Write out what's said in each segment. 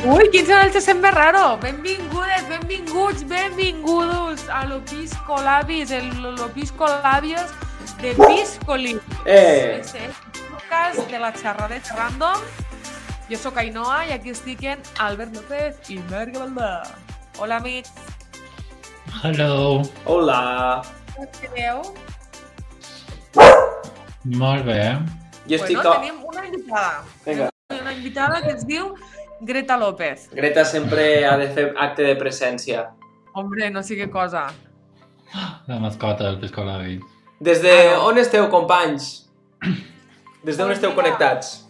Ui, quin serà el que sent més raro? Benvingudes, benvinguts, benvingudos a l'Opisco Labis, el l'Opisco Labios de Piscoli. Eh. Este és el podcast de la xerradeta random. Jo sóc Ainhoa i aquí estic en Albert López i Marc Valdà. Hola, amics. Hello. Hola. Com esteu? Molt bé. Jo estic... Bueno, tenim una invitada. Vinga. Una invitada que es diu Greta López. Greta sempre ha de fer acte de presència. Hombre, no sé què cosa. La mascota del Piscolavi. Des de Ah, no. on esteu, companys? Des d'on Pues esteu connectats?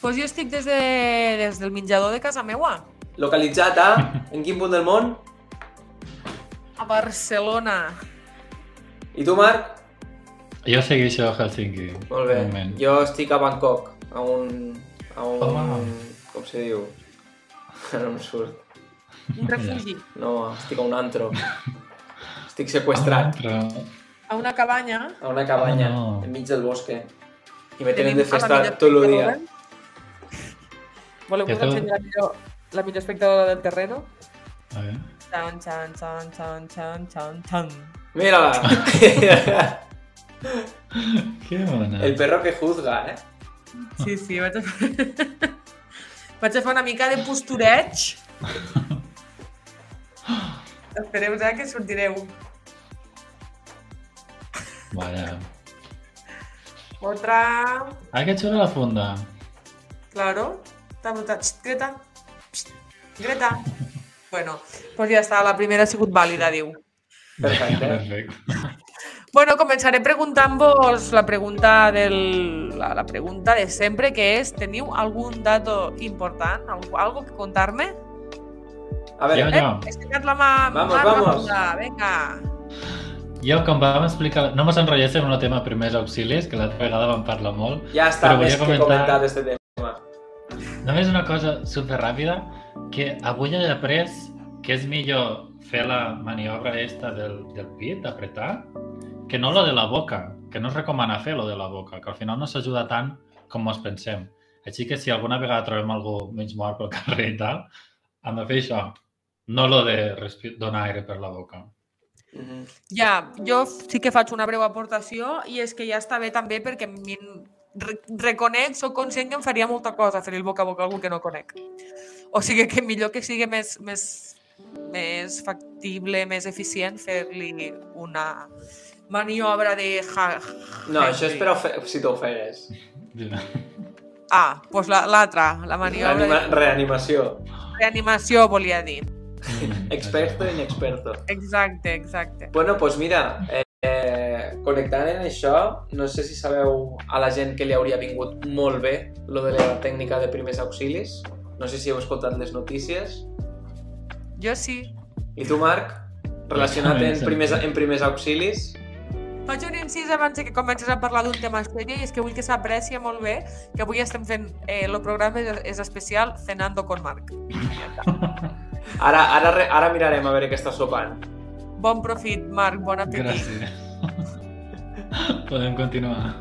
Pues jo estic des, de, des del menjador de casa meua, Localitzat a... En quin punt del món? a Barcelona. I tu, Marc? Jo segueixo a Helsinki. Molt bé. Moment. Jo estic a Bangkok, a un... A un... Wow. Com se diu? Ara no em surt. Un refugi. No, estic a un antro. Estic sequestrat Però... A una cabanya. a una cabanya Oh, no. enmig del bosque. I me tenen de a festa tot el dia. Voleu que us ensenyi la millor, la millor espectadora del terreno? A ver. Chan, chan, chan, chan, chan, chan, chan. Mírala! Que bona. El perro que juzga, eh? Sí, sí, vaig a fer... vaig a fer una mica de postureig. Espereu ja que sortireu. Vaya. Otra... Ai, que xula la funda. Claro. T'ha notat. Greta. Xxt, Greta. Bueno, doncs ja està, la primera ha sigut vàlida, diu. Perfecte. Perfecte. Bueno, començaré preguntant-vos la pregunta del, la, la pregunta de sempre, que és, teniu algun dato important? Algo, algo que contar-me? A veure, Jo, Eh, jo. he la mà. Vamos, mà vamos. remuda, Vinga. Jo, com vam explicar... No mos enrotlléssim en el tema primers auxilis, que l'altra vegada vam parlar molt. ja està Però més volia que comentar- este tema. Només una cosa super ràpida, que avui he après que és millor fer la maniobra esta del, del pit, d'apretar, que no lo de la boca, que no es recomana fer lo de la boca, que al final no s'ajuda tant com ens pensem. Així que si alguna vegada trobem algú mig mort pel carrer i tal, hem de fer això, no lo de donar aire per la boca. Mhm. Ja, jo sí que faig una breu aportació i és que ja està bé també perquè min- re reconec, sóc conscient que em faria molta cosa fer el boca a boca a algú que no conec. O sigui que millor que sigui més, més, més factible, més eficient fer-li una maniobra de... Ja, No, això és per ofe- si t'ofegues. Ah, doncs la- l'altra, la, maniobra Reanima de reanimació. reanimació volia dir. Experto i inexperto. Exacte, exacte. Bueno, doncs pues mira, eh, eh, connectant en això, no sé si sabeu a la gent que li hauria vingut molt bé lo de la tècnica de primers auxilis. No sé si heu escoltat les notícies. Jo sí. I tu, Marc, relacionat en primers, en primers auxilis? Faig un incís abans que comences a parlar d'un tema sèrio i és que vull que s'aprecia molt bé que avui estem fent, eh, el programa és, és especial Cenando con Marc. Ara, ara, ara mirarem a veure què està sopant. Bon profit, Marc, bon apetit. Gràcies. Podem continuar.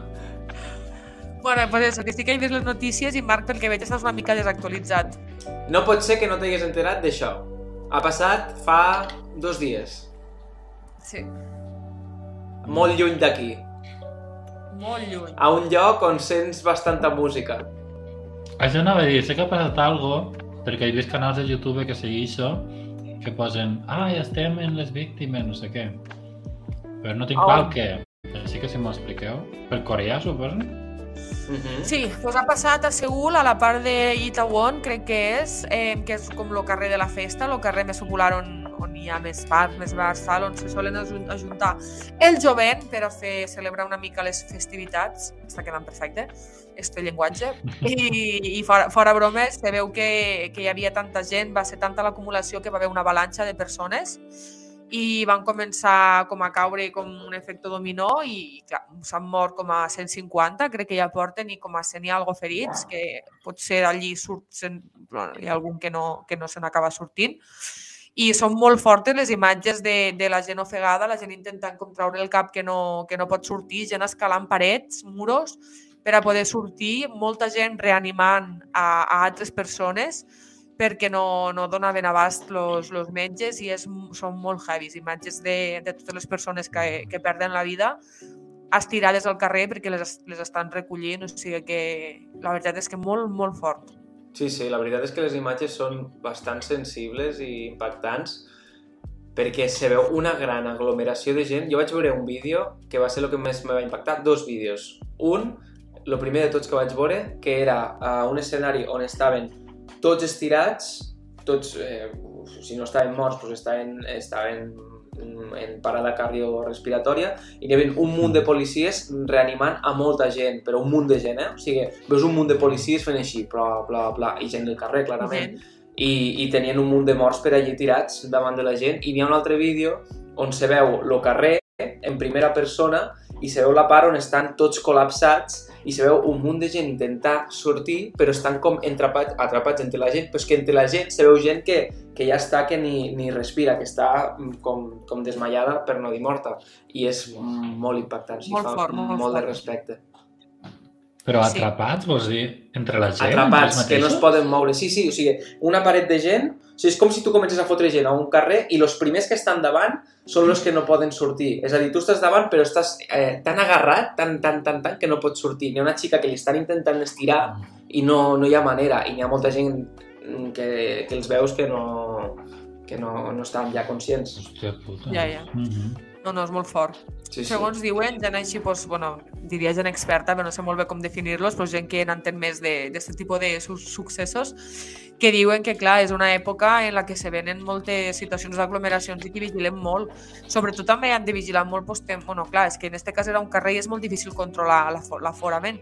Bueno, pues eso, que he vist les notícies i Marc, pel que veig, estàs una mica desactualitzat. No pot ser que no t'hagués enterat d'això. Ha passat fa dos dies. Sí, Molt lluny d'aquí. molt lluny. A un lloc on sents bastanta música. Això anava a dir, sé que ha passat algo, perquè he vist canals de YouTube que segueixo que posen ai, estem en les víctimes, no sé què. Però no tinc Oh. clar què. Així que si m'ho expliqueu. Per coreà, suposo? Mhm. Sí, doncs ha passat a Seul, a la part de Itaewon, crec que és, eh, que és com el carrer de la festa, el carrer més popular on, on hi ha més bars, més bars, tal, on se solen ajun- ajuntar el jovent per a fer celebrar una mica les festivitats. Està quedant perfecte, este llenguatge. I, i fora, fora bromes, se veu que, que hi havia tanta gent, va ser tanta l'acumulació que va haver una avalanxa de persones i van començar com a caure com un efecte dominó i clar, s'han mort com a 150, crec que ja porten i com a 100 i algo ferits, que potser allí surt, sen, bueno, hi ha algun que no, que no se n'acaba sortint. I són molt fortes les imatges de, de la gent ofegada, la gent intentant com traure el cap que no, que no pot sortir, gent escalant parets, muros, per a poder sortir, molta gent reanimant a, a altres persones perquè no, no donaven abast los, los metges i és, són molt heavies. Imatges de, de totes les persones que, que perden la vida estirades al carrer perquè les, les estan recollint, o sigui que la veritat és que molt, molt fort. Sí, sí, la veritat és que les imatges són bastant sensibles i impactants perquè se veu una gran aglomeració de gent. Jo vaig veure un vídeo que va ser el que més me va impactar, dos vídeos. Un, el primer de tots que vaig veure, que era uh, un escenari on estaven tots estirats, tots, eh, si no estaven morts, doncs estaven, estaven en parada cardiorrespiratòria i hi havia un munt de policies reanimant a molta gent, però un munt de gent, eh? O sigui, veus un munt de policies fent així, bla, bla, bla, i gent del carrer, clarament. I, I tenien un munt de morts per allí tirats davant de la gent. I n'hi ha un altre vídeo on se veu el carrer en primera persona i se veu la part on estan tots col·lapsats i se veu un munt de gent intentar sortir, però estan com entrapats, atrapats entre la gent, però és que entre la gent se veu gent que, que ja està que ni, ni respira, que està com, com desmaiada per no dir morta. I és molt impactant, sí, molt fa fort, molt, molt fort. de respecte. Però Sí. atrapats, vols dir, entre la gent? Atrapats, que no es poden moure. Sí, sí, o sigui, una paret de gent, o sigui, és com si tu comences a fotre gent a un carrer i els primers que estan davant són els que no poden sortir. És a dir, tu estàs davant però estàs eh, tan agarrat, tan, tan, tan, tan, que no pots sortir. N'hi ha una xica que li estan intentant estirar i no, no hi ha manera. I n'hi ha molta gent mm, que, que els veus que no, que no, no estan ja conscients. Hòstia puta. Ja, ja. Mhm. No, no, és molt fort. Sí, sí. Segons diuen, gent així, doncs, bueno, diria gent experta, però no sé molt bé com definir-los, però gent que n'entén més d'aquest tipus de su successos, que diuen que, clar, és una època en la que se venen moltes situacions d'aglomeracions i que vigilem molt. Sobretot també han de vigilar molt, doncs, tem- bueno, clar, és que en aquest cas era un carrer i és molt difícil controlar l'afo- l'aforament,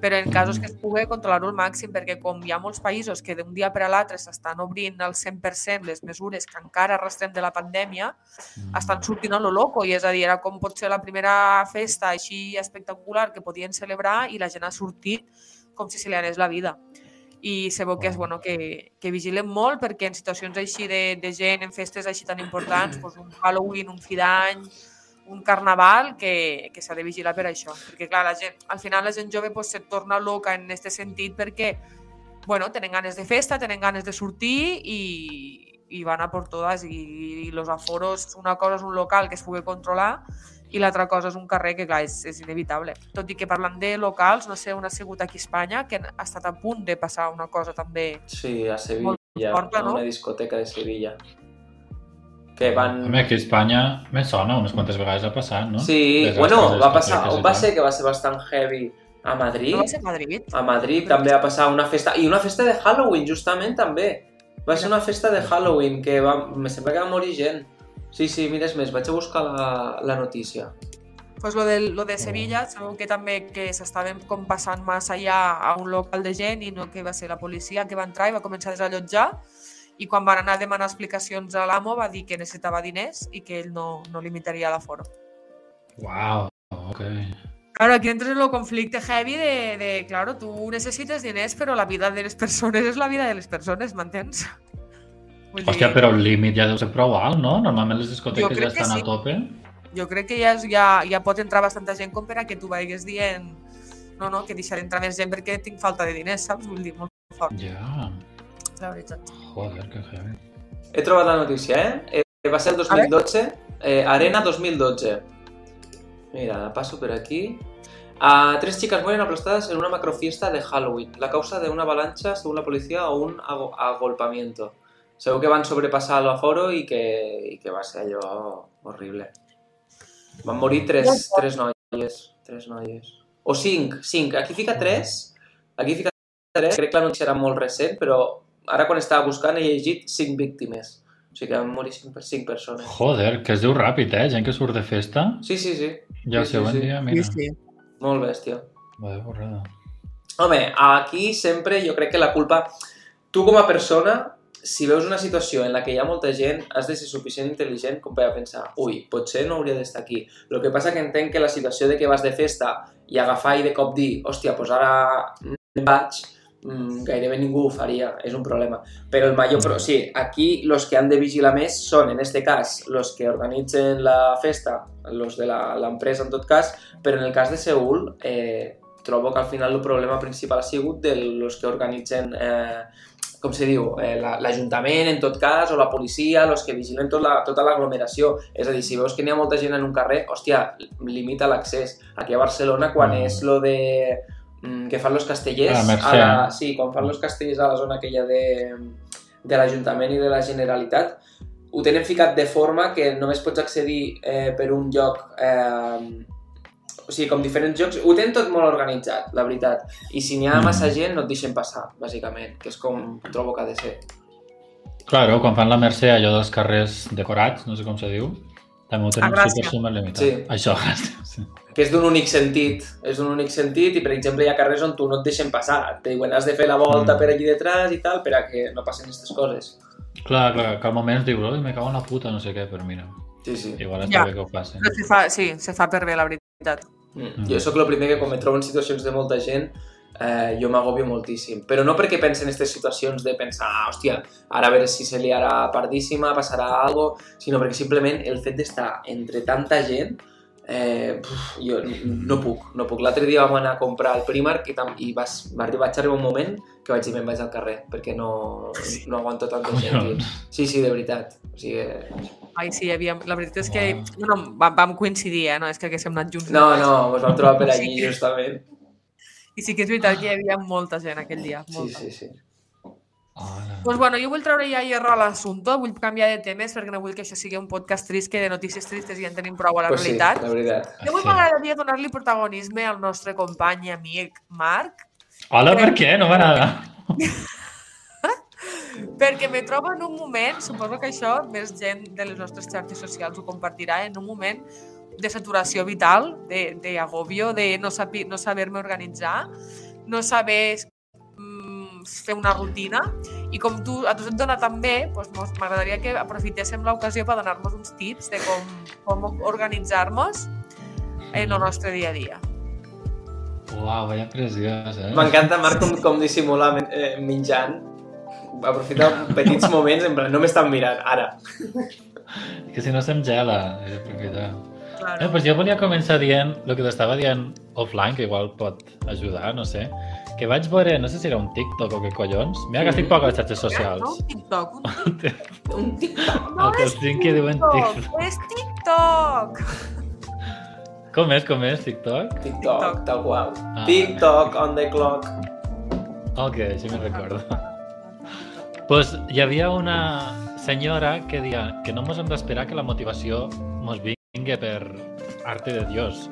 però en casos que es pugui controlar-ho al màxim, perquè com hi ha molts països que d'un dia per a l'altre s'estan obrint al 100% les mesures que encara arrastrem de la pandèmia, estan sortint a lo loco, i és a dir, era com pot ser la primera festa així espectacular que podien celebrar i la gent ha sortit com si se li anés la vida. I se veu que és bueno que, que vigilem molt perquè en situacions així de, de gent, en festes així tan importants, doncs un Halloween, un fi d'any, un carnaval, que, que s'ha de vigilar per això. Perquè, clar, la gent, al final la gent jove pues, se torna loca en aquest sentit perquè bueno, tenen ganes de festa, tenen ganes de sortir i, i van a por todas i, i los aforos, una cosa és un local que es pugui controlar i l'altra cosa és un carrer que, clar, és, és inevitable. Tot i que parlant de locals, no sé on ha sigut aquí a Espanya, que ha estat a punt de passar una cosa també. Sí, a Sevilla, forta, a no? una discoteca de Sevilla. Que van... Home, aquí a Espanya me sona, unes quantes vegades ha passat, no? Sí, Desastres bueno, va passar, on va ser que va ser bastant heavy a Madrid. No va ser a Madrid? A Madrid també va passar una festa, i una festa de Halloween, justament, també. Va ser una festa de Halloween, que va, me sembla que va morir gent. Sí, sí, mires més, vaig a buscar la, la notícia. pues lo de, lo de Sevilla, sabeu que també que s'estaven com passant massa allà a un local de gent i no que va ser la policia que va entrar i va començar a desallotjar i quan van anar a demanar explicacions a l'amo va dir que necessitava diners i que ell no, no limitaria l'aforo. Uau, ok. Claro, aquí entres en el conflicte heavy de, de, claro, tu necessites diners, però la vida de les persones és la vida de les persones, m'entens? Vull dir, Hòstia, però el límit ja deu ser prou alt, no? Normalment les discoteques ja estan sí. a tope. jo crec que ja, és- ja, ja pot entrar bastanta gent com per a que tu vagis dient no, no, que deixaré entrar més gent perquè tinc falta de diners, saps? Vull dir, molt fort, Ja. la veritat. Joder, que heavy. He trobat la notícia, eh? eh va ser el 2012, eh, Arena 2012. Mira, la paso por aquí. Ah, tres chicas mueren aplastadas en una macrofiesta de Halloween. La causa de una avalancha, según la policía, o un ago- agolpamiento. Segur que van sobrepasar l'aforo i que, i que va ser allò horrible. Van morir tres, tres noies. Tres noies. O cinc, cinc. Aquí fica tres. Aquí fica tres. Crec que la notícia era molt recent, però ara quan estava buscant he llegit cinc víctimes. O sigui que van morir cinc, cinc persones. Joder, que es diu ràpid, eh? Gent que surt de festa. Sí, sí, sí. Ja el Sí, sí, següent sí. dia, mira. sí. Molt bèstia. Vaya borrada. Home, aquí sempre jo crec que la culpa... Tu com a persona, si veus una situació en la que hi ha molta gent, has de ser suficient intel·ligent com per a pensar ui, potser no hauria d'estar aquí. El que passa que entenc que la situació de que vas de festa i agafar i de cop dir hòstia, doncs ara vaig, mm, gairebé ningú ho faria, és un problema. Però el major... Però, sí, aquí los que han de vigilar més són, en este cas, los que organitzen la festa, los de l'empresa en tot cas, però en el cas de Seul, eh, trobo que al final el problema principal ha sigut de los que organitzen, eh, com se diu, eh, la- l'Ajuntament en tot cas, o la policia, los que vigilen tot la, tota l'aglomeració. És a dir, si veus que n'hi ha molta gent en un carrer, hòstia, limita l'accés. Aquí a Barcelona, quan Mm. és lo de mm, que fan los castellers, A la, sí, quan fan los castellers a la zona aquella de, de l'Ajuntament i de la Generalitat, ho tenen ficat de forma que només pots accedir eh, per un lloc eh, o sigui, com diferents jocs, ho tenen tot molt organitzat, la veritat. I si n'hi ha Mm. massa gent, no et deixen passar, bàsicament, que és com trobo que ha de ser. Claro, quan fan la Mercè allò dels carrers decorats, no sé com se diu, també ho Gràcia. super, super limitat. Sí. Això, gràcies. Sí. Que és d'un únic sentit, és d'un únic sentit i, per exemple, hi ha carrers on tu no et deixen passar. Te diuen, has de fer la volta Mm. per allí detrás i tal, per a que no passen aquestes coses. Clar, clar, que al moment dius, oi, me cago en la puta, no sé què, però mira, Sí, sí. igual està Ja. bé que ho facin. Se fa, sí, se fa per bé, la veritat. Mm. Jo sóc el primer que quan me trobo en situacions de molta gent eh, jo m'agobio moltíssim. Però no perquè pense en aquestes situacions de pensar, ah, hòstia, ara a veure si se liarà pardíssima, passarà algo, sinó perquè simplement el fet d'estar entre tanta gent eh, uf, jo no puc, no puc. L'altre dia vam anar a comprar al Primark i, tam i vas, va vaig arribar un moment que vaig dir me'n vaig al carrer perquè no, no aguanto tanta gent. Sí, sí, de veritat. O sigui, Ai, sí, havia... La veritat és que... Uau. Bueno, vam, vam coincidir, eh? No és que haguéssim anat junts. no, no, ens vam trobar per Sí allí justament. I sí que és veritat que hi havia molta gent aquell dia. Sí, Molta. sí, sí. Hola. Pues bueno, jo vull treure ja hierro a l'assumpte, vull canviar de temes perquè no vull que això sigui un podcast trist que de notícies tristes ja en tenim prou a la Pues sí, realitat. la veritat. Jo avui Sí. m'agradaria donar-li protagonisme al nostre company i amic Marc, Hola, per què? No m'agrada. perquè me trobo en un moment, suposo que això més gent de les nostres xarxes socials ho compartirà, en un moment de saturació vital, de, de agobio, de no, saber, no saber-me organitzar, no saber mm, fer una rutina i com tu, a tu se't dona tan bé, doncs m'agradaria que aprofitéssim l'ocasió per donar-nos uns tips de com, com organitzar-nos en el nostre dia a dia. Uau, vaya preciós, eh? M'encanta, Marc, com, com dissimular eh, menjant. Aprofitar petits moments, en plan, no m'estan mirant, ara. Que si no se'm gela, he d'aprofitar. Claro. Eh, pues jo volia començar dient el que t'estava dient offline, que igual pot ajudar, no sé. Que vaig veure, no sé si era un TikTok o què collons. Mira que estic poc a les xarxes No, socials. un TikTok, un TikTok. Un TikTok. No El que és que diuen TikTok. És TikTok! Com és, com és, TikTok? TikTok, tal qual. Ah. TikTok on the clock. Ok, així me'n recordo. Pues hi havia una senyora que deia que no mos hem d'esperar que la motivació mos vingui per arte de Dios,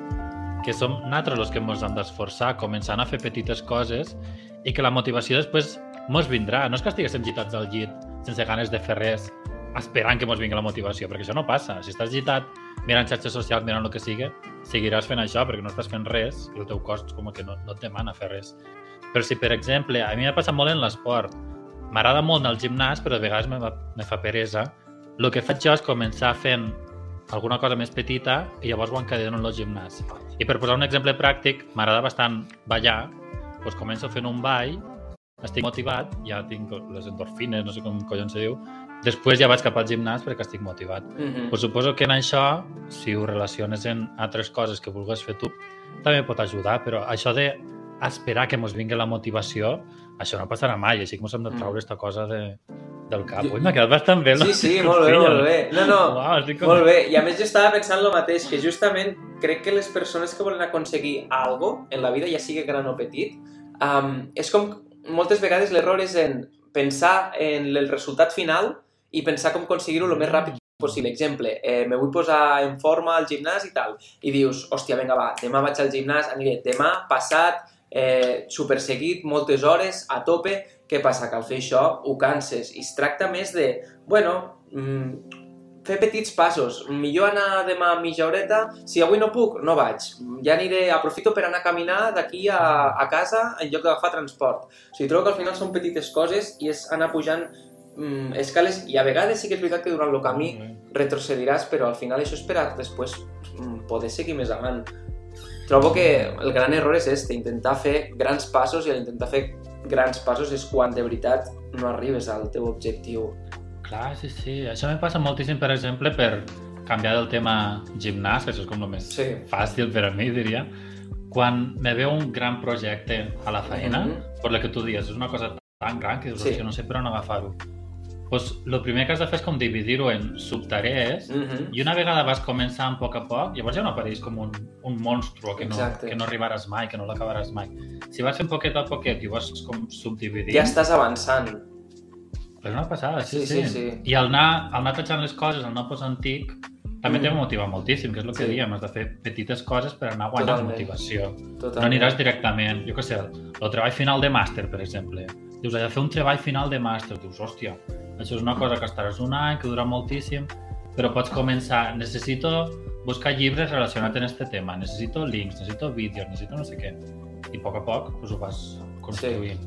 que som nosaltres els que mos hem d'esforçar començant a fer petites coses i que la motivació després mos vindrà. No és que estiguéssim gitats al llit sense ganes de fer res esperant que mos vingui la motivació, perquè això no passa. Si estàs gitat mirant xarxes socials, mirant el que sigui, seguiràs fent això perquè no estàs fent res i el teu cos com que no, no et demana fer res. Però si, per exemple, a mi m'ha passat molt en l'esport, m'agrada molt anar al gimnàs, però de vegades me, me fa peresa, el que faig jo és començar fent alguna cosa més petita i llavors ho encadeno en el gimnàs. I per posar un exemple pràctic, m'agrada bastant ballar, doncs començo fent un ball, estic motivat, ja tinc les endorfines, no sé com collons se diu, després ja vaig cap al gimnàs perquè estic motivat. Mhm. Pues suposo que en això, si ho relaciones en altres coses que vulguis fer tu, també pot ajudar, però això de esperar que mos vingui la motivació, això no passarà mai, així que mos hem de treure aquesta cosa de, del cap. Jo- Ui, m'ha quedat bastant bé. Sí, sí, molt bé, molt bé. No, no, Uau, com... molt bé. I a més jo estava pensant el mateix, que justament crec que les persones que volen aconseguir algo en la vida, ja sigui gran o petit, um, és com moltes vegades l'error és en pensar en el resultat final i pensar com aconseguir-ho el més ràpid possible. Exemple, eh, me vull posar en forma al gimnàs i tal, i dius, hòstia, vinga, va, demà vaig al gimnàs, aniré demà, passat, eh, superseguit, moltes hores, a tope, què passa? Que al fer això ho canses i es tracta més de, bueno, mm, fer petits passos. Millor anar demà mitja horeta. Si avui no puc, no vaig. Ja aniré, aprofito per anar a caminar d'aquí a, a casa en lloc d'agafar transport. O sigui, trobo que al final són petites coses i és anar pujant mm, escales i a vegades sí que és veritat que durant el camí retrocediràs, però al final això és per a després mm, poder seguir més avant. Trobo que el gran error és este, intentar fer grans passos i intentar fer grans passos és quan de veritat no arribes al teu objectiu. Clar, sí, sí. Això me passa moltíssim, per exemple, per canviar del tema gimnàs, que això és com el més Sí. fàcil per a mi, diria. quan me veu un gran projecte a la feina, mm. -hmm. per la que tu dius, és una cosa tan gran que dius, sí. no sé per on agafar-ho. Pues, el primer que has de fer és com dividir-ho en subtarees Mm -hmm. i una vegada vas començant a poc a poc, llavors ja no apareix com un, un monstru que no, Exacte. que no arribaràs mai, que no l'acabaràs mai. Si vas fent poquet a poquet i ho vas com subdividint, Ja estàs avançant. és una passada, sí, Sí, sí. sí, sí. I al anar, al anar tachant les coses, al anar posant tic, també Mm. t'ha motivat moltíssim, que és el que Sí. diem, has de fer petites coses per anar guanyant Totalment. motivació. Totalment. No aniràs directament, jo què sé, el treball final de màster, per exemple. Dius, de fer un treball final de màster. Dius, hòstia, això és una cosa que estaràs un any, que dura moltíssim, però pots començar, necessito buscar llibres relacionats amb aquest tema, necessito links, necessito vídeos, necessito no sé què. I a poc a poc pues, ho vas construint.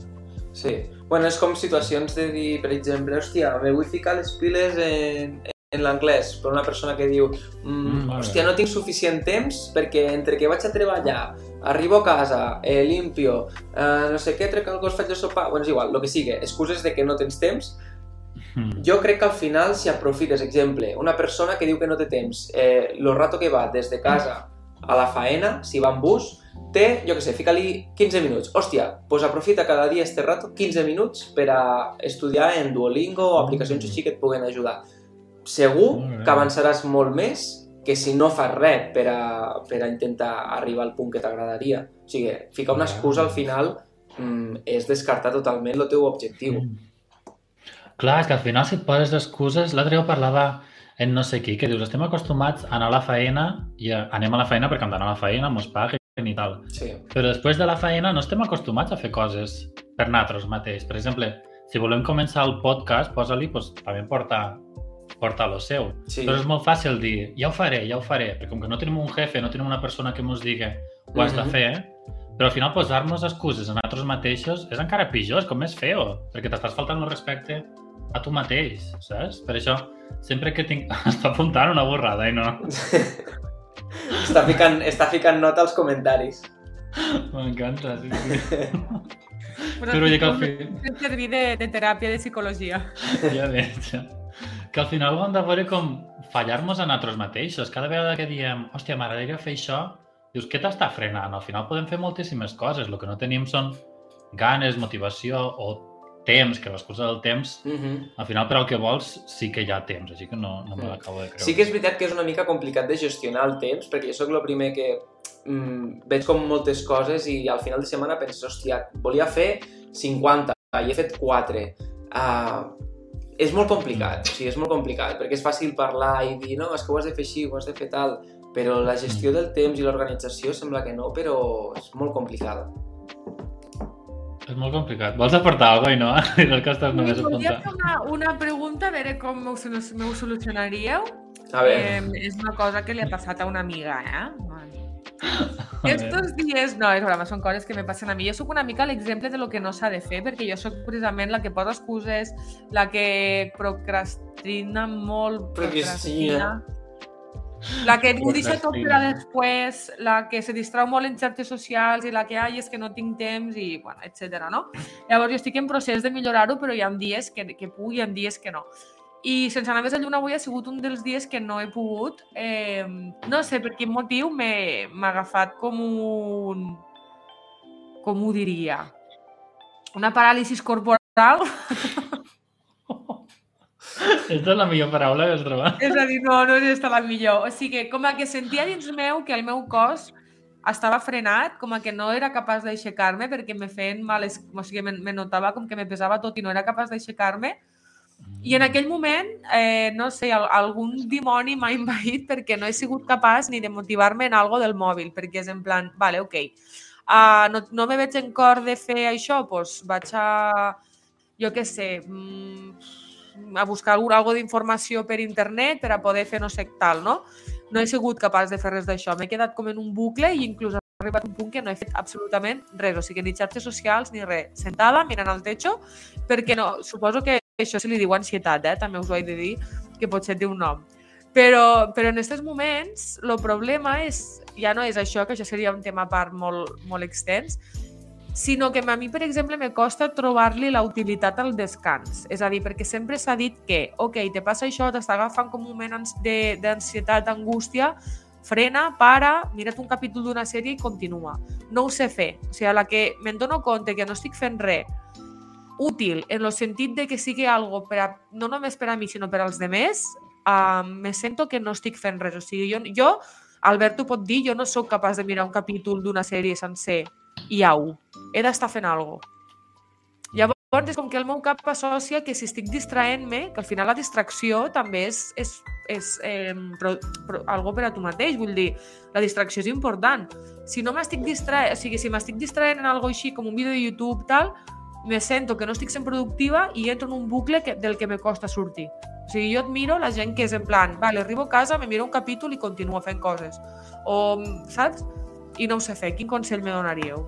Sí. Bueno, és com situacions de dir, per exemple, hòstia, me vull ficar les piles en, en l'anglès, per una persona que diu mm, Mm, hòstia, no tinc suficient temps perquè entre que vaig a treballar, arribo a casa, eh, limpio, eh, no sé què, trec el gos, faig el sopar... Bueno, és igual, el que sigui, excuses de que no tens temps. Mm. Jo crec que al final, si aprofites, exemple, una persona que diu que no té temps, eh, lo rato que va des de casa a la faena, si va en bus, té, jo què sé, fica-li 15 minuts. Hòstia, doncs aprofita cada dia este rato 15 minuts per a estudiar en Duolingo o aplicacions així que et puguen ajudar. Segur que avançaràs molt més que si no fas res per a, per a intentar arribar al punt que t'agradaria. O sigui, ficar una excusa al final mm, és descartar totalment el teu objectiu. Mm. Clar, és que al final si et poses excuses... L'altre dia parlava en no sé qui, que dius, estem acostumats a anar a la feina i a, anem a la feina perquè hem d'anar a la feina, mos paguen i tal. Sí. Però després de la feina no estem acostumats a fer coses per nosaltres mateix. Per exemple, si volem començar el podcast, posa-li, pues, també porta, porta lo seu. sí. Però és molt fàcil dir, ja ho faré, ja ho faré, perquè com que no tenim un jefe, no tenim una persona que ens digui ho has de Mhm. fer, però al final posar-nos excuses a nosaltres mateixos és encara pitjor, és com més feo, perquè t'estàs faltant el respecte a tu mateix, saps? Per això, sempre que tinc... Està apuntant una borrada, i no? està, ficant, està ficant nota als comentaris. M'encanta, sí, sí. Però dic al com fi... em servir de, de teràpia de psicologia. Ja veig. ja. Que al final ho hem de veure com fallar-nos a nosaltres mateixos. Cada vegada que diem, hòstia, m'agradaria fer això, dius, què t'està frenant? Al final podem fer moltíssimes coses. El que no tenim són ganes, motivació o temps, que l'excusa del temps, Mm -hmm. al final per al que vols sí que hi ha temps, així que no, no me Mm. l'acabo de creure. Sí que és veritat que és una mica complicat de gestionar el temps, perquè jo sóc el primer que mm, veig com moltes coses i al final de setmana penses, hòstia, volia fer 50 i he fet 4. Uh, és molt complicat, o sigui, és molt complicat, perquè és fàcil parlar i dir, no, és que ho has de fer així, ho has de fer tal, però la gestió del temps i l'organització sembla que no, però és molt complicada. És molt complicat. Vols aportar alguna cosa, no? I del que estàs només Volia apuntant. fer una, una pregunta, a veure com m'ho solu- m'ho solucionaríeu. A veure, Eh, és una cosa que li ha passat a una amiga, eh? Estos dies, no, és broma, són coses que me passen a mi. Jo sóc una mica l'exemple de lo que no s'ha de fer, perquè jo sóc precisament la que posa excuses, la que procrastina molt, Procrastina. La que ho deixa tot per a després, la que se distrau molt en xarxes socials i la que, ai, és que no tinc temps i, bueno, etc. no? Llavors, jo estic en procés de millorar-ho, però hi ha dies que, que puc i hi ha dies que no. I sense anar més a lluna avui ha sigut un dels dies que no he pogut. Eh, no sé per quin motiu m'ha agafat com un... Com ho diria? Una paràlisi corporal. Aquesta és la millor paraula que has trobat. És a dir, no, no és esta la millor. O sigui, com a que sentia dins meu que el meu cos estava frenat, com a que no era capaç d'aixecar-me perquè me feien mal, o sigui, me, me notava com que me pesava tot i no era capaç d'aixecar-me. I en aquell moment, eh, no sé, al- algun dimoni m'ha invaït perquè no he sigut capaç ni de motivar-me en algo del mòbil, perquè és en plan, vale, ok, uh, no, no me veig en cor de fer això, doncs vaig a, jo què sé, mm, a buscar algun, algo d'informació per internet per a poder fer no sé tal, no? No he sigut capaç de fer res d'això. M'he quedat com en un bucle i inclús ha arribat un punt que no he fet absolutament res, o sigui, ni xarxes socials ni res. Sentada, mirant al techo, perquè no, suposo que això se li diu ansietat, eh? també us ho he de dir, que potser té un nom. Però, però en aquests moments el problema és, ja no és això, que això seria un tema a part molt, molt extens, sinó que a mi, per exemple, me costa trobar-li la utilitat al descans. És a dir, perquè sempre s'ha dit que, ok, te passa això, t'està agafant com un moment d'ansietat, d'angústia, frena, para, mira't un capítol d'una sèrie i continua. No ho sé fer. O sigui, a la que me'n dono compte que no estic fent res útil en el sentit de que sigui algo per a, no només per a mi, sinó per als demés, uh, me sento que no estic fent res. O sigui, jo, jo Albert ho pot dir, jo no sóc capaç de mirar un capítol d'una sèrie sencer i au. He d'estar fent alguna cosa. Llavors, és com que el meu cap associa que si estic distraent-me, que al final la distracció també és, és, és eh, pro, pro, algo per a tu mateix, vull dir, la distracció és important. Si no m'estic distraent, o sigui, si m'estic distraent en algo així com un vídeo de YouTube, tal, me sento que no estic sent productiva i entro en un bucle que, del que me costa sortir. O sigui, jo admiro la gent que és en plan, vale, arribo a casa, me miro un capítol i continuo fent coses. O, saps? I no ho sé fer. Quin consell me donaríeu?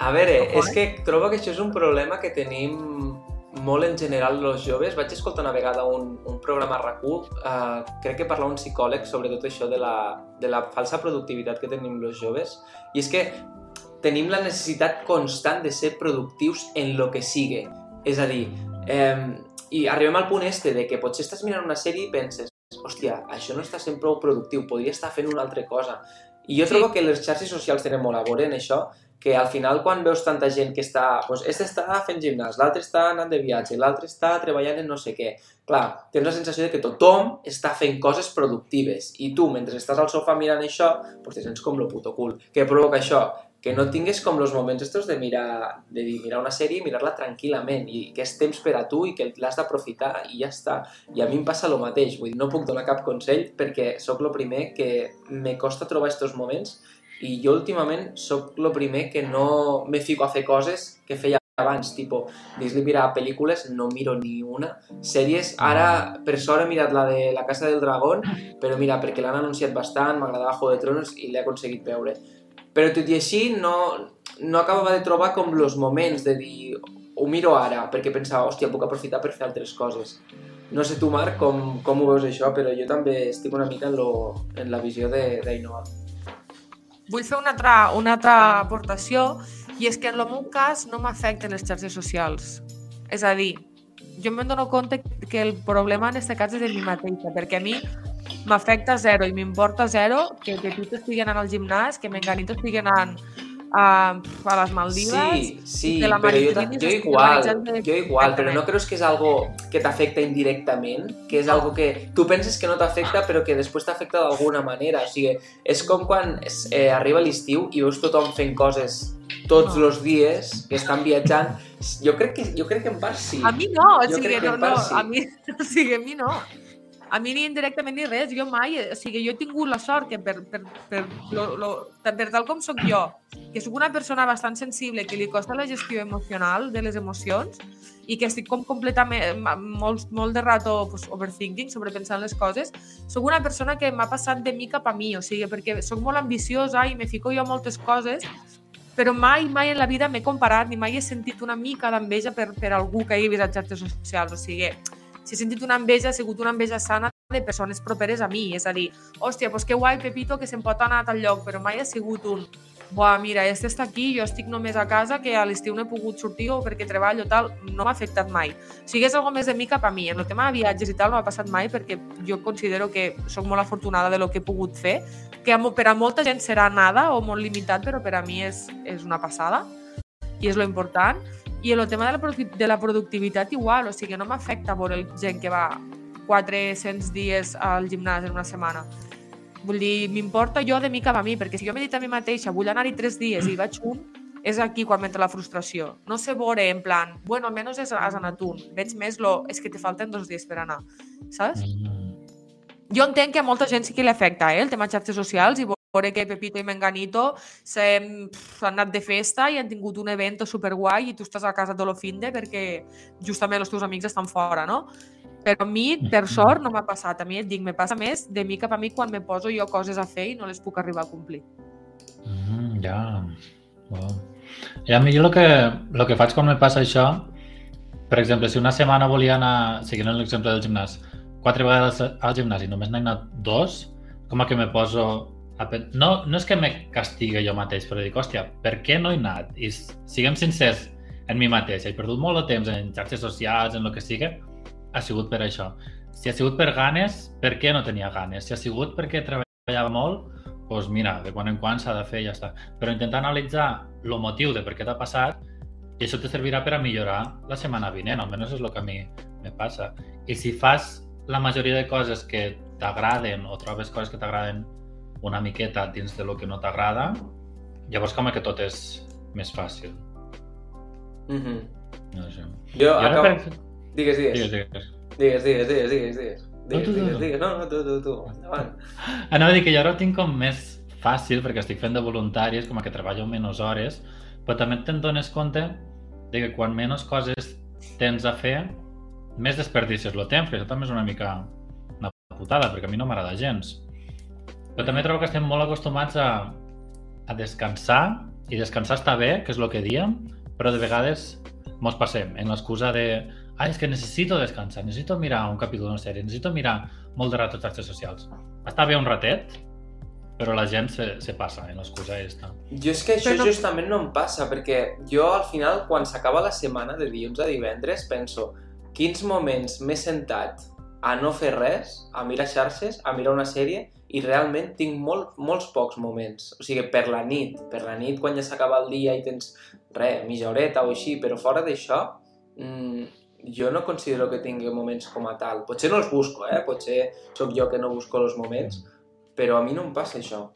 A veure, és que trobo que això és un problema que tenim molt en general els joves. Vaig escoltar una vegada un, un programa a RAC1, uh, crec que parla un psicòleg sobre tot això de la, de la falsa productivitat que tenim els joves. I és que tenim la necessitat constant de ser productius en lo que sigue. És a dir, eh, i arribem al punt este de que potser estàs mirant una sèrie i penses hòstia, això no està sent prou productiu, podria estar fent una altra cosa. I jo sí. trobo que les xarxes socials tenen molt a veure en això, que al final quan veus tanta gent que està, doncs, este està fent gimnàs, l'altre està anant de viatge, l'altre està treballant en no sé què, clar, tens la sensació de que tothom està fent coses productives i tu, mentre estàs al sofà mirant això, doncs te sents com lo puto cul. Què provoca això? Que no tingues com els moments estos de mirar, de mirar una sèrie i mirar-la tranquil·lament i que és temps per a tu i que l'has d'aprofitar i ja està. I a mi em passa el mateix, vull dir, no puc donar cap consell perquè sóc el primer que me costa trobar estos moments i jo últimament sóc el primer que no me fico a fer coses que feia abans, tipo, dis-li mirar pel·lícules, no miro ni una. Sèries, ara, per sort he mirat la de La Casa del Dragón, però mira, perquè l'han anunciat bastant, m'agradava Juego de Tronos i l'he aconseguit veure. Però tot i així, no, no acabava de trobar com els moments de dir ho miro ara, perquè pensava, hòstia, puc aprofitar per fer altres coses. No sé tu, Marc, com, com ho veus això, però jo també estic una mica en, lo, en la visió d'Ainoa vull fer una altra, una altra aportació i és que en el meu cas no m'afecten les xarxes socials. És a dir, jo em dono compte que el problema en aquest cas és de mi mateixa, perquè a mi m'afecta zero i m'importa zero que Pepito estigui anant al gimnàs, que Menganito estigui anant a, a les Maldives. Sí, sí, però jo, jo igual, de... jo igual, però no creus que és algo que t'afecta indirectament? Que és algo que tu penses que no t'afecta però que després t'afecta d'alguna manera. O sigui, és com quan es, eh, arriba l'estiu i veus tothom fent coses tots no. els dies que estan viatjant. Jo crec que, jo crec que en part sí. A mi no, o sigui, no, no, sí. a mi, o sigui, a mi no a mi ni indirectament ni res, jo mai, o sigui, jo he tingut la sort que per, per, per, lo, lo, per tal com sóc jo, que sóc una persona bastant sensible, que li costa la gestió emocional de les emocions i que estic com completament, molt, molt de rato pues, overthinking, sobrepensant les coses, sóc una persona que m'ha passat de mi cap a mi, o sigui, perquè sóc molt ambiciosa i me fico jo moltes coses però mai, mai en la vida m'he comparat ni mai he sentit una mica d'enveja per, per algú que hagi a xarxes socials. O sigui, si he sentit una enveja, ha sigut una enveja sana de persones properes a mi. És a dir, hòstia, doncs que guai Pepito que se'n pot anar a tal lloc, però mai ha sigut un Buah, mira, este està aquí, jo estic només a casa, que a l'estiu no he pogut sortir o perquè treballo, tal, no m'ha afectat mai. O sigui, és algo més de mi cap a mi. En el tema de viatges i tal no m'ha passat mai perquè jo considero que sóc molt afortunada de lo que he pogut fer, que per a molta gent serà nada o molt limitat, però per a mi és, és una passada i és lo important. I el tema de la, de la productivitat igual, o sigui, no m'afecta veure gent que va 400 dies al gimnàs en una setmana. Vull dir, m'importa jo de mi cap a mi, perquè si jo m'he dit a mi mateixa, vull anar-hi 3 dies i vaig un, és aquí quan m'entra la frustració. No sé veure en plan, bueno, almenys has, has anat un. Veig més lo, és que te falten dos dies per anar, saps? Mm. Jo entenc que a molta gent sí que li afecta, eh, el tema de xarxes socials i veure que Pepito i Menganito s'han anat de festa i han tingut un event superguai i tu estàs a casa de lo finde perquè justament els teus amics estan fora, no? Però a mi, per sort, no m'ha passat. A mi et dic, me passa més de mi cap a mi quan me poso jo coses a fer i no les puc arribar a complir. Mm, ja. Wow. I a mi el que, el que faig quan me passa això, per exemple, si una setmana volia anar, seguint l'exemple del gimnàs, quatre vegades al gimnàs i només n'he anat dos, com a que me poso no, no és que me castigue jo mateix, però dic, hòstia, per què no he anat? I siguem sincers en mi mateix, he perdut molt de temps en xarxes socials, en el que sigui, ha sigut per això. Si ha sigut per ganes, per què no tenia ganes? Si ha sigut perquè treballava molt, doncs mira, de quan en quan s'ha de fer i ja està. Però intentar analitzar el motiu de per què t'ha passat i això te servirà per a millorar la setmana vinent, almenys és el que a mi me passa. I si fas la majoria de coses que t'agraden o trobes coses que t'agraden una miqueta dins de lo que no t'agrada, llavors com que tot és més fàcil. Mm -hmm. No sé. Jo I ara, acabo... per... Digues, digues. Digues, digues. Digues, digues, digues, digues, digues. No, Digues, tu, tu, digues, digues. No, no, tu, tu, tu. Endavant. Anava a dir que jo ara ho tinc com més fàcil perquè estic fent de voluntari, és com que treballo menys hores, però també te'n dones compte de que quan menys coses tens a fer, més desperdicis el temps, que això també és una mica una putada, perquè a mi no m'agrada gens. Però també trobo que estem molt acostumats a, a descansar, i descansar està bé, que és el que diem, però de vegades mos passem en l'excusa de ah, és que necessito descansar, necessito mirar un capítol d'una sèrie, necessito mirar molt de rato les xarxes socials. Està bé un ratet, però la gent se, se passa en l'excusa aquesta. Jo és que això Però- justament no em passa, perquè jo al final, quan s'acaba la setmana de dilluns a divendres, penso quins moments m'he sentat a no fer res, a mirar xarxes, a mirar una sèrie, i realment tinc molt, molts pocs moments. O sigui, per la nit, per la nit quan ja s'acaba el dia i tens, res, mitja horeta o així, però fora d'això, mm, jo no considero que tingui moments com a tal. Potser no els busco, eh? Potser sóc jo que no busco els moments, però a mi no em passa això.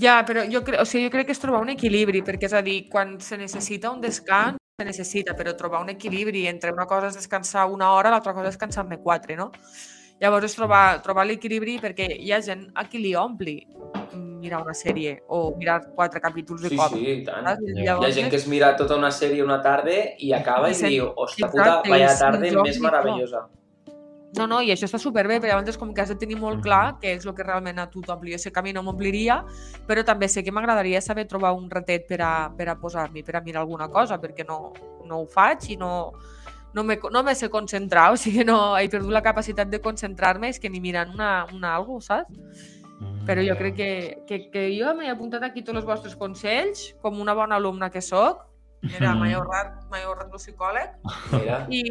Ja, però jo, cre o sigui, jo crec que és trobar un equilibri, perquè és a dir, quan se necessita un descans, se necessita, però trobar un equilibri entre una cosa és descansar una hora, l'altra cosa és descansar-ne quatre, no? Llavors és trobar, trobar l'equilibri perquè hi ha gent a qui li ompli mirar una sèrie o mirar quatre capítols de Sí, cop. sí, i tant. saps? Ja. Hi Llavors, ha gent que es mira tota una sèrie una tarda i acaba I i diu, exacte, puta, vaya tarda més meravellosa. No, no, i això està superbé, però llavors com que has de tenir molt Mhm. clar què és el que realment a tu t'ompli. Jo sé que a mi no m'ompliria, però també sé que m'agradaria saber trobar un ratet per a, per a posar-m'hi, per a mirar alguna cosa, perquè no, no ho faig i no, no me, no me sé concentrar, o sigui, no, he perdut la capacitat de concentrar-me, és que ni mirant una, una algo, saps? Però jo crec que, que, que jo m'he apuntat aquí tots els vostres consells, com una bona alumna que sóc, Mira, m'he ahorrat, m'he ahorrat el psicòleg, Mira, i,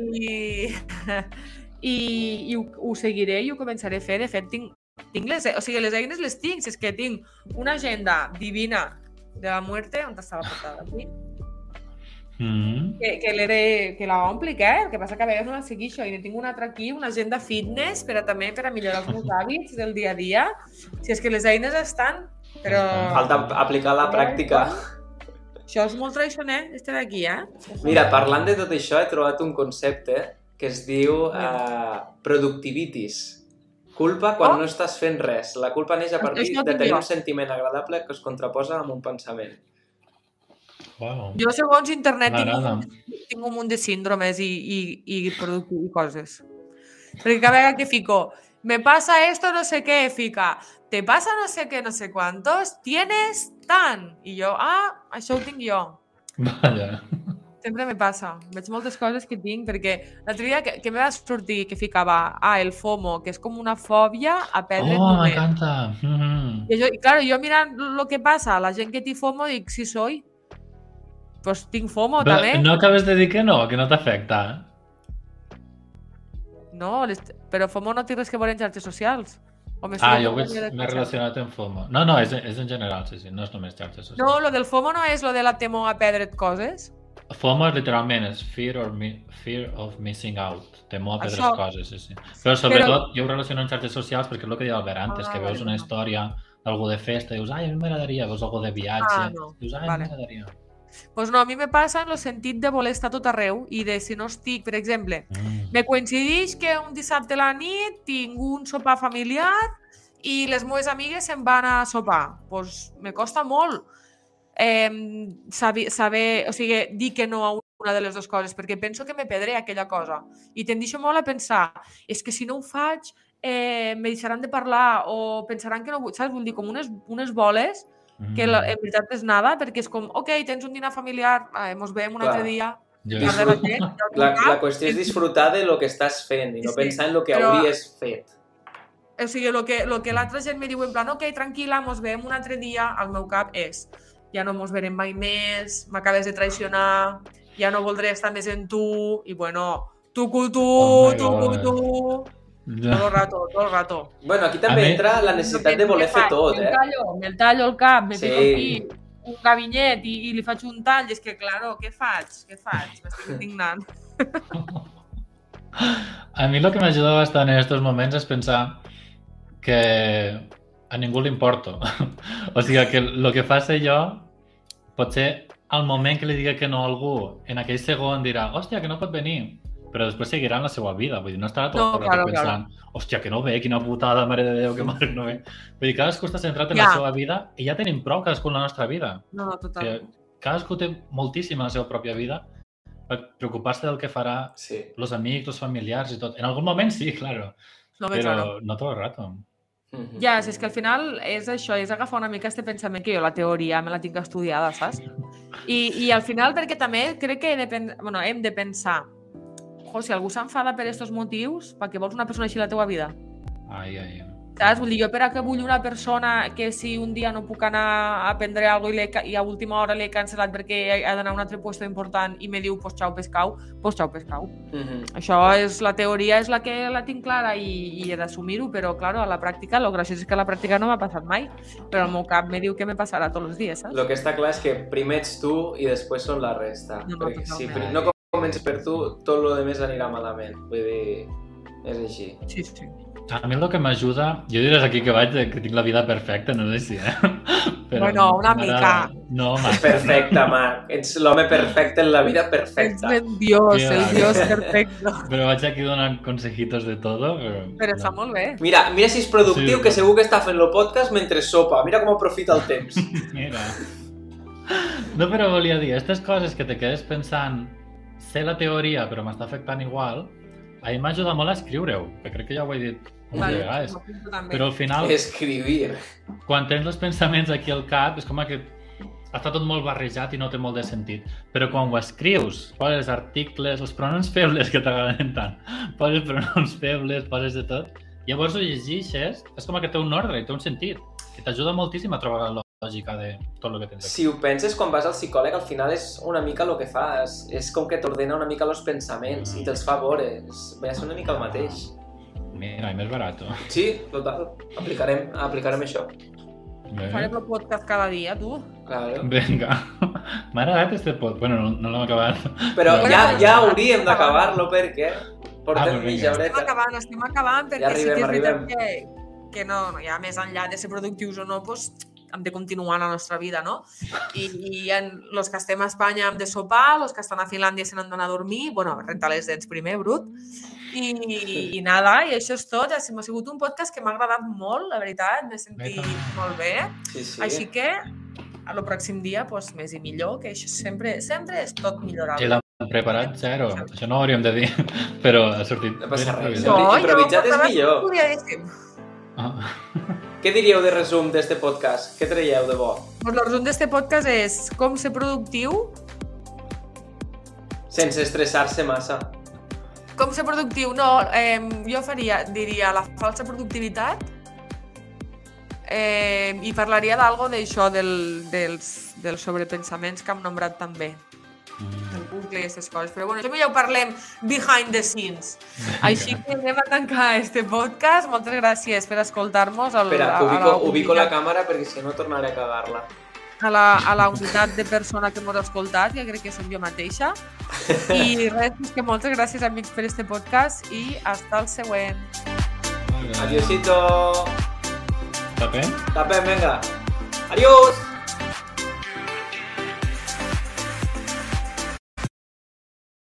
i, i ho, ho seguiré i ho començaré a fer. De fet, tinc, tinc les, o sigui, les eines les tinc, és que tinc una agenda divina de la muerte, on està la portada? Aquí, Mm. que, que, l'he- que la omplic, eh? El que passa que a vegades no la seguixo i tinc una altra aquí, una agenda fitness, però també per a millorar els meus hàbits del dia a dia. Si és que les eines estan, però... falta aplicar la pràctica. Això és molt tradicional, este d'aquí, eh? Mira, parlant de tot això, he trobat un concepte que es diu uh, productivitis. Culpa quan Oh. no estàs fent res. La culpa neix a partir de tenir un sentiment agradable que es contraposa amb un pensament. Wow. Jo, segons internet, tinc tinc un munt de síndromes i, i, i, productiu i coses. Perquè cada vegada que fico, me pasa esto, no sé qué, fica, te pasa no sé qué, no sé cuántos, tienes tan. I jo, ah, això ho tinc jo. Vaja. Sempre me passa. Veig moltes coses que tinc, perquè l'altre dia que, que me va sortir que ficava, ah, el FOMO, que és com una fòbia a perdre Oh, moment. m'encanta. Mm. I, jo, i claro, jo mirant lo que passa, la gent que té FOMO, dic, sí soy. Pues tinc FOMO Però també. no acabes de dir que no, que no t'afecta. No, les... però FOMO no té res que veure amb xarxes socials. O Ah, jo xarxes? relacionat amb FOMO. No, no, és, és en general, sí, sí, no és només xarxes socials. No, lo del FOMO no és lo de la temor a perdre't coses. FOMO literalment és fear, or mi fear of missing out, temor a perdre Això. coses, sí, sí. Però sobretot jo ho relaciono amb xarxes socials perquè és el que deia l'Albert antes, Ah, que veus una història d'algú de festa i dius, ai, a mi m'agradaria, veus algú de viatge, Ah, no. dius, ai, Vale. m'agradaria. Pues no, a mi me passa en el sentit de voler estar tot arreu i de si no estic, per exemple, Mm. me coincideix que un dissabte a la nit tinc un sopar familiar i les meves amigues se'n van a sopar. Pues me costa molt eh, saber, saber, o sigui, dir que no a una de les dues coses, perquè penso que me perdré aquella cosa. I tendixo molt a pensar, és que si no ho faig, eh, me deixaran de parlar o pensaran que no vull, saps? Vull dir, com unes, unes boles que la, Mm. en veritat és nada, perquè és com, ok, tens un dinar familiar, eh, mos veiem un Clar. altre dia, Jo, parla la La, la qüestió és disfrutar de lo que estàs fent i no Sí, pensar en lo que però- hauries fet. O sigui, el que, lo que l'altra gent me diu en plan, ok, tranquil·la, mos veiem un altre dia, al meu cap és, ja no mos verem mai més, m'acabes de traicionar, ja no voldré estar més en tu, i bueno, tu cu tu, Oh tu cu God. Tu... Todo el rato, todo el rato. Bueno, aquí també A mi- entra la necessitat de voler fer tot, Me'l eh? tallo, me'l tallo el cap, me Sí. fico aquí un gabinet i, i li faig un tall, i és que, claro, què faig? Què faig? M'estic indignant. A mi el que m'ajuda bastant en aquests moments és pensar que a ningú li importo. o sigui, que el que fa ser jo potser al moment que li diga que no a algú, en aquell segon dirà, hòstia, que no pot venir, però després seguirà en la seva vida. Vull dir, no estarà tot No, el rato claro, pensant, hòstia, que no ve, quina putada, mare de Déu, que mare que no ve. Vull dir, cadascú està centrat en la Ja. seva vida i ja tenim prou cadascú en la nostra vida. No, no, Que totalment. cadascú té moltíssim en la seva pròpia vida per preocupar-se del que farà Sí. los amics, los familiars i tot. En algun moment sí, claro, No, bé, però claro. no tot el rato. Mhm. Ja, si és que al final és això, és agafar una mica este pensament que jo la teoria me la tinc estudiada, saps? I, i al final, perquè també crec que he de bueno, hem de pensar jo, si algú s'enfada per aquests motius, per què vols una persona així a la teua vida? Ai, ai. Saps? Vull dir, jo per a què vull una persona que si un dia no puc anar a prendre alguna cosa i, i a última hora l'he cancel·lat perquè ha d'anar a un altre puesto important i me diu, pues xau pescau, pues xau pescau. Mhm. Això és la teoria, és la que la tinc clara i, i he d'assumir-ho, però, claro, a la pràctica, lo graciós és que a la pràctica no m'ha passat mai, però el meu cap me diu que me passarà tots els dies, saps? Lo que està clar és que primer ets tu i després són la resta. No, no, Perquè si no comences per tu, tot lo demés anirà malament. Vull dir, és així. Sí, sí. A mi el que m'ajuda, jo diràs aquí que vaig que tinc la vida perfecta, no sé si, eh? Bueno, una m'agrada- mica. No, És massa. perfecte, Marc. Ets l'home perfecte en la vida Ets perfecta. ben dios, Que el dios perfecte. Però vaig aquí donant consejitos de todo. Però, Però està molt bé. Mira, mira si és productiu, Sí. que segur que està fent el podcast mentre sopa. Mira com aprofita el temps. Mira. No, però volia dir, aquestes coses que te quedes pensant, sé la teoria, però m'està afectant igual, a mi m'ajuda molt a escriure-ho, que crec que ja ho he dit moltes Vale, vegades. també. Però al final, Escribir. quan tens els pensaments aquí al cap, és com que està tot molt barrejat i no té molt de sentit. Però quan ho escrius, poses articles, els pronoms febles que t'agraden tant, poses pronoms febles, poses de tot, llavors ho llegeixes, és com que té un ordre i té un sentit. I t'ajuda moltíssim a trobar la lògica de tot el que tens aquí. Si ho penses quan vas al psicòleg, al final és una mica el que fas. És com que t'ordena una mica els pensaments i te'ls fa veure. És- una mica el mateix. Mira, i més barat. Sí, total. Aplicarem, aplicarem això. Farem el podcast cada dia, tu. Claro. Vinga. M'ha agradat este pot. Bueno, no, no l'hem acabat. Però Bueno, ja, doncs, ja ah, hauríem d'acabar-lo perquè Ah, portem doncs vinga. mitja Estem horeta. acabant, estem acabant, perquè Ja sí que és arribem, veritat que, que no, no, ja més enllà de ser productius o no, doncs, hem de continuar la nostra vida, no? I, i en, los que estem a Espanya hem de sopar, los que estan a Finlàndia se n'han d'anar a dormir, bueno, rentar les dents primer, brut, i, i nada, i això és tot. Ha sigut ha sigut un podcast que m'ha agradat molt, la veritat, m'he sentit molt bé. Sí, sí. Així que a lo pròxim dia, doncs, més i millor, que això sempre, sempre és tot millorable. I l'hem preparat zero. Això no ho hauríem de dir, però ha sortit... No passa res. improvisat. No, improvisat és millor. Ah. Què diríeu de resum d'este podcast? Què traieu de bo? Pues el resum d'este podcast és com ser productiu, Sense estressar-se massa. com ser productiu, no, eh, jo faria, diria, la falsa productivitat eh, i parlaria d'algo d'això, del, dels, dels sobrepensaments que hem nombrat també, bucle i aquestes coses. Però bueno, això ja ho parlem behind the scenes. Així que anem a tancar este podcast. Moltes gràcies per escoltar-nos. al- Espera, a- a ubico, la ubico la càmera perquè si no tornaré a cagar-la. a la, a la unitat de persona que m'ho ha escoltat, que crec que som jo mateixa. I res, és que moltes gràcies, amics, per este podcast i hasta el següent. Adiosito. Tapem? Tapem, venga. Adiós.